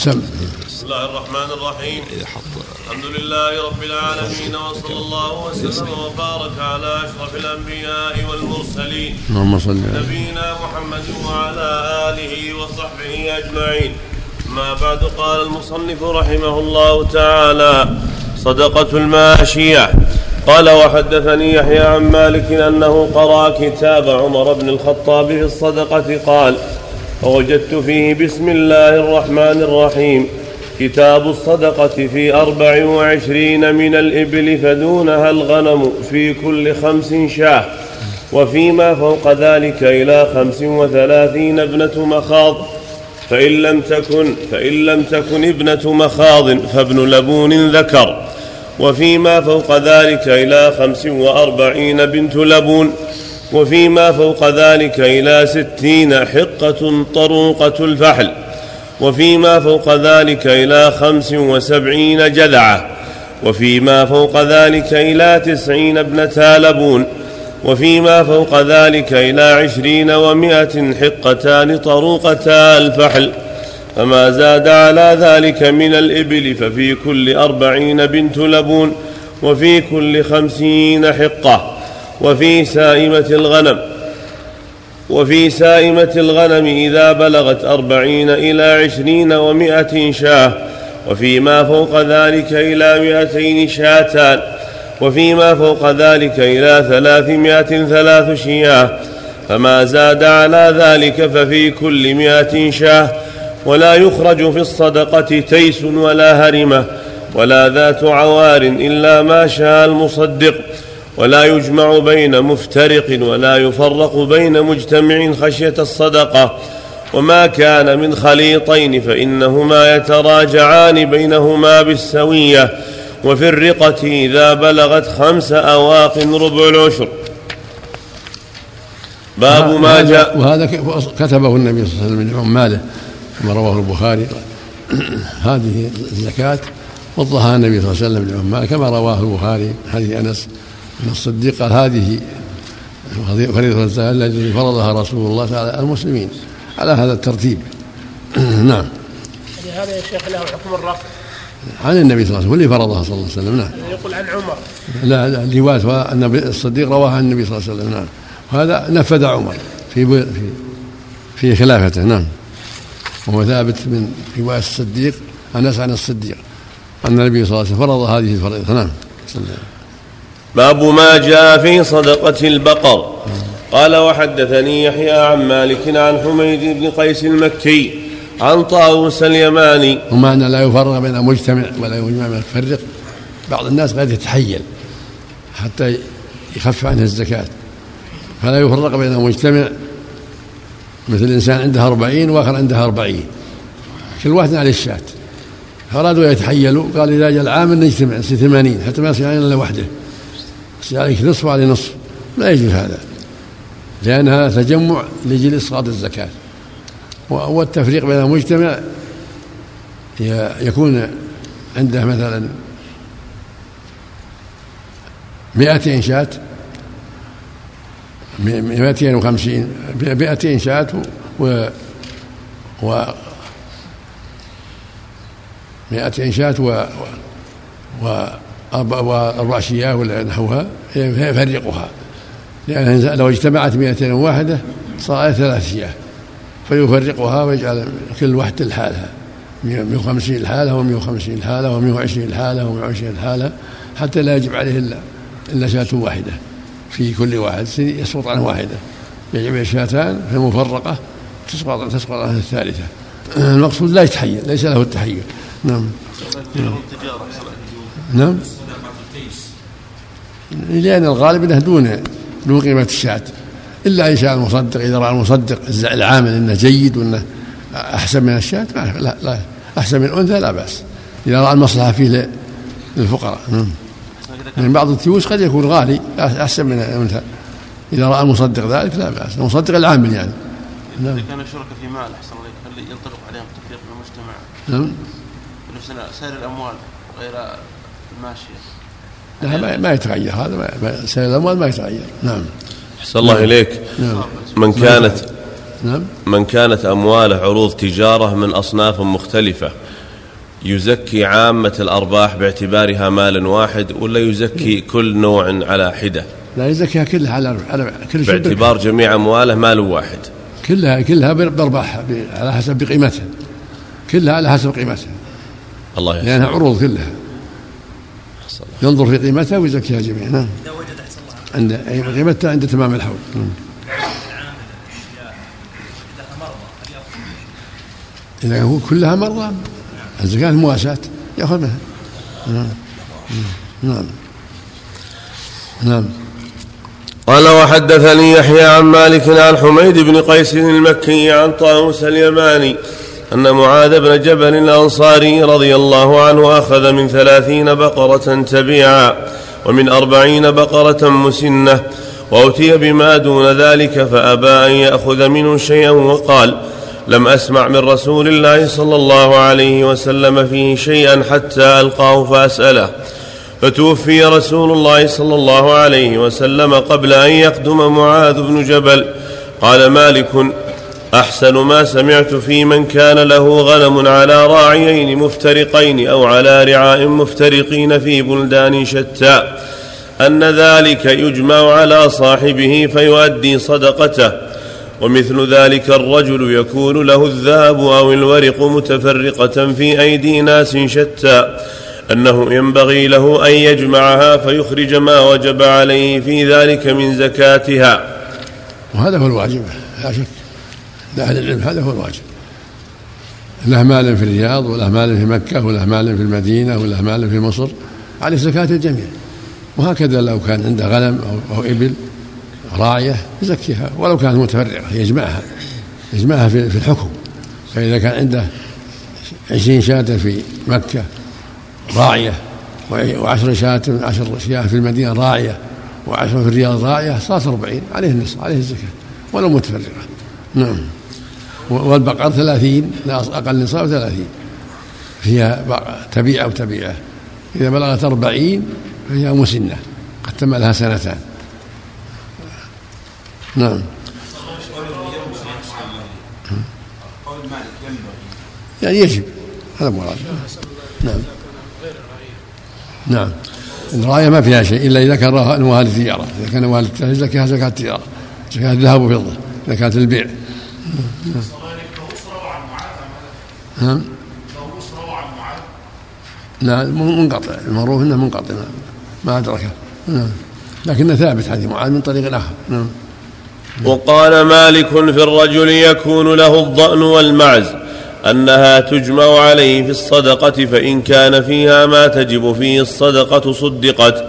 سم. بسم الله الرحمن الرحيم. الحمد لله رب العالمين وصلى الله وسلم وبارك على أشرف الأنبياء والمرسلين. اللهم صل على نبينا محمد وعلى آله وصحبه أجمعين. ما بعد قال المصنف رحمه الله تعالى صدقة الماشية. قال وحدثني يحيى عن مالك أنه قرأ كتاب عمر بن الخطاب في الصدقة قال فوجدت فيه بسم الله الرحمن الرحيم. كتاب الصدقة في أربع وعشرين من الإبل فدونها الغنم في كل خمس شاة وفيما فوق ذلك إلى خمس وثلاثين ابنة مخاض. فإن لم تكن فإن لم تكن ابنة مخاض فابن لبون ذكر. وفيما فوق ذلك إلى خمس وأربعين بنت لبون. وفيما فوق ذلك إلى ستين حقة طروقة الفحل. وفيما فوق ذلك إلى خمس وسبعين جذعة. وفيما فوق ذلك إلى تسعين ابنتا لبون. وفيما فوق ذلك إلى عشرين ومائة حقتان طروقتا الفحل. فما زاد على ذلك من الإبل ففي كل أربعين بنت لبون. وفي كل خمسين حقة. وفي سائمة الغنم وفي سائمة الغنم إذا بلغت أربعين إلى عشرين ومائة شاة وفيما فوق ذلك إلى مائتين شاتان وفيما فوق ذلك إلى ثلاثمائة ثلاث شياه فما زاد على ذلك ففي كل مائة شاة ولا يخرج في الصدقة تيس ولا هرمة ولا ذات عوار إلا ما شاء المصدق. ولا يجمع بين مفترق ولا يفرق بين مجتمع خشية الصدقة. وما كان من خليطين فإنهما يتراجعان بينهما بالسوية. وفي الرقة إذا بلغت خمس أواق ربع العشر. باب ما جاء وهذا كتبه النبي صلى الله عليه وسلم لعماله كما رواه البخاري. هذه الزكاة وضحها النبي صلى الله عليه وسلم لعماله كما رواه البخاري حديث أنس. أن الصديق قال هذه فريضة الزكاة التي فرضها رسول الله على المسلمين على هذا الترتيب. نعم. هذا يا شيخ له حكم الرفع عن النبي صلى الله عليه وسلم واللي فرضها صلى الله عليه وسلم نعم. يقول عن عمر. لا لا أن الصديق رواها عن النبي صلى الله عليه وسلم نعم. وهذا نفذ عمر في في في خلافته نعم. وهو ثابت من رواية الصديق أنس عن الصديق أن النبي صلى الله عليه وسلم فرض هذه الفريضة نعم. باب ما جاء في صدقة البقر. قال وحدثني يحيى عن مالك عن حميد بن قيس المكي عن طاووس اليماني. ومعنى لا يفرق بين مجتمع ولا يجمع من يفرق بعض الناس قد يتحيل حتى يخف عنه الزكاة. فلا يفرق بين مجتمع مثل إنسان عنده أربعين وآخر عنده أربعين. كل واحد عليه الشاة. فأرادوا يتحيلوا قال إذا جاء العام نجتمع ثمانين حتى ما يصير إلا وحده عليك نصف وعليه نصف. لا يجوز هذا لأن هذا تجمع لأجل إسقاط الزكاة. والتفريق بين المجتمع يكون عنده مثلا مئتين شاة مئتين وخمسين مئتين شاة و و مئتين شاة و و شياه ولا نحوها يفرقها. لأن لو اجتمعت مئتين واحدة صار ثلاث شياه فيفرقها ويجعل كل واحدة لحالها. 150 الحالة و150 الحالة و120 الحالة و120 الحالة حتى لا يجب عليه إلا إلا شاة واحدة. في كل واحد يسقط عن واحدة. يجب شاتان في مفرقة تسقط تسقط عن الثالثة. المقصود لا يتحير ليس له التحير. نعم. نعم لأن الغالب أنه دون دون قيمة الشاة. إلا إن شاء المصدق إذا رأى المصدق العامل أنه جيد وأنه أحسن من الشاة لا لا أحسن من الأنثى لا بأس. إذا رأى المصلحة فيه للفقراء. نعم. من بعض التيوس قد يكون غالي أحسن من الأنثى. إذا رأى المصدق ذلك لا بأس. المصدق العامل يعني. نعم. إذا كان الشركاء في مال أحسن الله هل ينطبق عليهم التفريق في المجتمع؟ نعم. سائر الأموال غير الماشية لا ما يتغير هذا سائر الأموال ما يتغير. نعم. أحسن الله إليك. نعم. من كانت نعم. من كانت أمواله عروض تجارة من أصناف مختلفة يزكي عامة الأرباح باعتبارها مال واحد ولا يزكي كل نوع على حدة؟ لا يزكيها كلها على على كل شيء. باعتبار جميع أمواله مال واحد. كلها كلها بأرباحها ب- على حسب قيمتها كلها على حسب قيمتها. الله يحسن. لأنها عروض كلها. ينظر في قيمتها ويزكيها جميعا. نعم. إذا وجد أحسن الله عند أي قيمتها عند تمام الحول. نعم. إذا هو كلها مرة الزكاة المواساة يأخذ منها نعم. نعم. نعم. قال وحدثني يحيى عن مالك عن حميد بن قيس المكي عن طاووس اليماني أن معاذ بن جبل الأنصاري رضي الله عنه أخذ من ثلاثين بقرة تبيعا ومن أربعين بقرة مسنة وأتي بما دون ذلك فأبى أن يأخذ منه شيئا وقال لم أسمع من رسول الله صلى الله عليه وسلم فيه شيئا حتى ألقاه فأسأله فتوفي رسول الله صلى الله عليه وسلم قبل أن يقدم معاذ بن جبل قال مالك أحسن ما سمعت في من كان له غنم على راعيين مفترقين أو على رعاء مفترقين في بلدان شتى. أن ذلك يجمع على صاحبه فيؤدي صدقته. ومثل ذلك الرجل يكون له الذهب أو الورق متفرقة في أيدي ناس شتى. أنه ينبغي له أن يجمعها فيخرج ما وجب عليه في ذلك من زكاتها. وهذا هو الواجب لا شك. لأهل العلم هذا هو الواجب. له مال في الرياض وله مال في مكة وله مال في المدينة وله مال في مصر عليه زكاة الجميع. وهكذا لو كان عنده غنم أو, أو إبل راعية يزكيها. ولو كانت متفرقة يجمعها. يجمعها في, الحكم. فإذا كان عنده عشرين شاة في مكة راعية وعشر شاة عشر شاة في المدينة راعية وعشر في الرياض راعية صارت أربعين عليه النصف عليه الزكاة. ولو متفرقة نعم. والبقر ثلاثين لا أقل نصاب ثلاثين. فيها تبيعة وتبيعة إذا بلغت أربعين فهي مسنة قد تم لها سنتان. نعم. يعني يجب هذا مراد. نعم. نعم. الراية ما فيها شيء إلا إذا كان أموال التجارة إذا كان أموال التجارة زكاة زكاة التجارة زكاة الذهب وفضة زكاة البيع. نعم لا منقطع. المعروف إنه منقطع. ما ادركه نعم لكنه ثابت حديث معاذ من طريق آخر. نعم وقال مالك في الرجل يكون له الضأن والمعز أنها تجمع عليه في الصدقة فإن كان فيها ما تجب فيه الصدقة صدقت.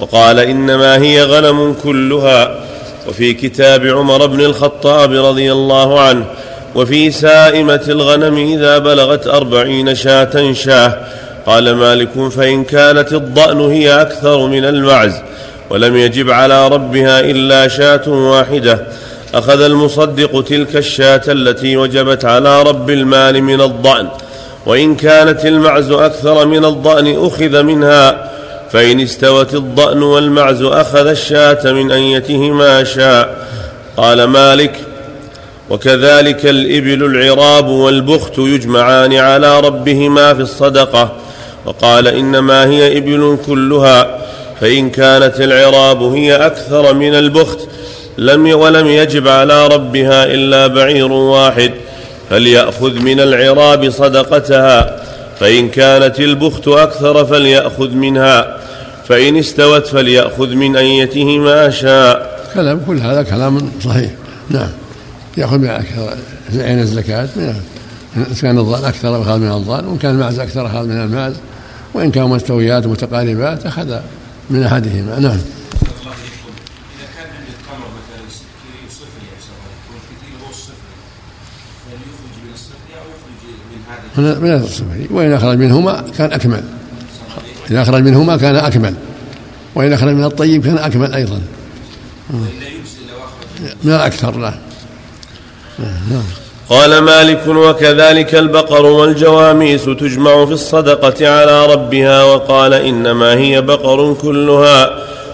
وقال إنما هي غنم كلها. وفي كتاب عمر بن الخطاب رضي الله عنه وفي سائمة الغنم إذا بلغت أربعين شاة شاة. قال مالك فإن كانت الضأن هي أكثر من المعز ولم يجب على ربها إلا شاة واحدة. أخذ المصدق تلك الشاة التي وجبت على رب المال من الضأن. وإن كانت المعز أكثر من الضأن أخذ منها. فإن استوت الضأن والمعز أخذ الشاة من أيته ما شاء. قال مالك وكذلك الإبل العراب والبخت يجمعان على ربهما في الصدقة. وقال إنما هي إبل كلها فإن كانت العراب هي أكثر من البخت لم ولم يجب على ربها إلا بعير واحد. فليأخذ من العراب صدقتها فإن كانت البخت أكثر فليأخذ منها فإن استوت فليأخذ من أيته ما شاء. كلام كل هذا كلام صحيح. نعم. يأخذ من عين الزكاة من إن كان الظان أكثر أخذ من الظان وإن كان المعز أكثر أخذ من المعز وإن كانوا مستويات متقاربات أخذ من أحدهما. نعم. من من الصفر وإن أخرج منهما كان أكمل. إذا أخرج منهما كان أكمل. وإن أخرج من الطيب كان أكمل أيضا. من الأكثر لا. قال مالك وكذلك البقر والجواميس تجمع في الصدقة على ربها وقال إنما هي بقر كلها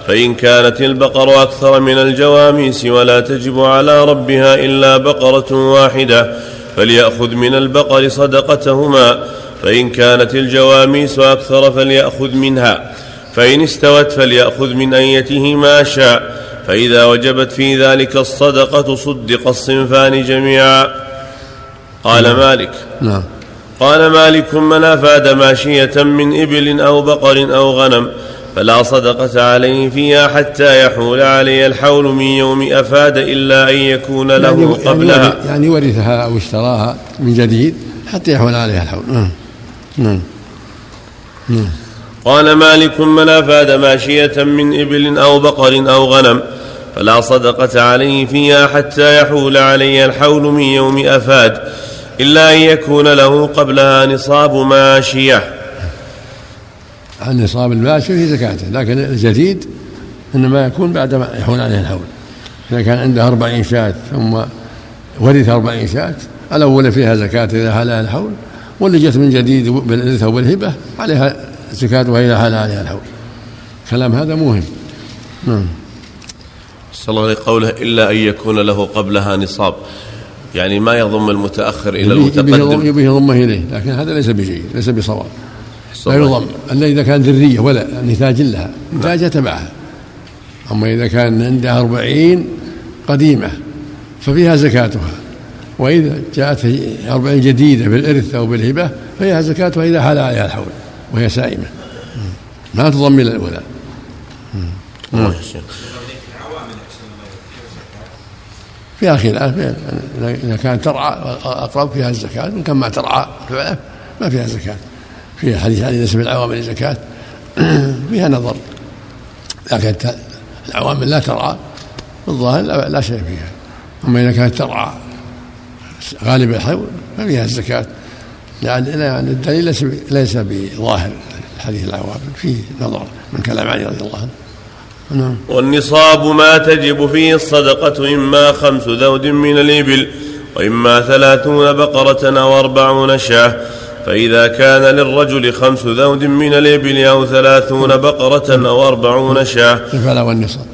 فإن كانت البقر أكثر من الجواميس ولا تجب على ربها إلا بقرة واحدة فليأخذ من البقر صدقتهما فإن كانت الجواميس أكثر فليأخذ منها فإن استوت فليأخذ من أيته ما شاء فإذا وجبت في ذلك الصدقة صدق الصنفان جميعا. قال مالك. نعم. قال مالك من أفاد ماشية من إبل أو بقر أو غنم فلا صدقة عليه فيها حتى يحول عليه الحول من يوم أفاد إلا أن يكون له يعني قبلها. يعني ورثها أو اشتراها من جديد حتى يحول عليها الحول. نعم. نعم. نعم. قال مالك من أفاد ماشية من إبل أو بقر أو غنم فلا صدقة عليه فيها حتى يحول عليه الحول من يوم أفاد إلا أن يكون له قبلها نصاب ماشية. عن نصاب الماشي في زكاته لكن الجديد إنما يكون بعد ما يحول عليه الحول. إذا كان عنده أربعين شاة ثم ورث أربعين شاة الأول فيها زكاة إذا حال الحول واللي جت من جديد بالإرث أو بالهبة عليها زكاتها إذا حال عليها الحول كلام هذا مهم نعم. صلى الله عليه قوله إلا أن يكون له قبلها نصاب. يعني ما يضم المتأخر إلى المتقدم. يبيه يضمه إليه. لكن هذا ليس بجيد ليس بصواب. لا يضم. ألا إذا كان ذرية ولا نتاج لها نتاجها تبعها. أما إذا كان عندها أربعين قديمة ففيها زكاتها. وإذا جاءت أربعين جديدة بالإرث أو بالهبة فيها زكاتها إذا حال عليها الحول. وهي سائمة. ما تضم الله يا شيخ. فيها خلاف اذا كانت ترعى اقرب فيها الزكاة وان كان ما ترعى ما فيها زكاة. فيها حديث عن نسب العوامل زكاه فيها نظر. لكن العوامل لا ترعى الظاهر لا, لا شيء فيها. أما إذا كانت ترعى غالب الحول ففيها الزكاة. لأن لأن الدليل ليس ليس بظاهر حديث العوامل فيه نظر من كلام علي رضي الله عنه. نعم. والنصاب ما تجب فيه الصدقة إما خمس ذود من الإبل وإما ثلاثون بقرة أو أربعون شاة. فإذا كان للرجل خمس ذود من الإبل أو ثلاثون بقرة أو أربعون شاة. الفلا والنصاب.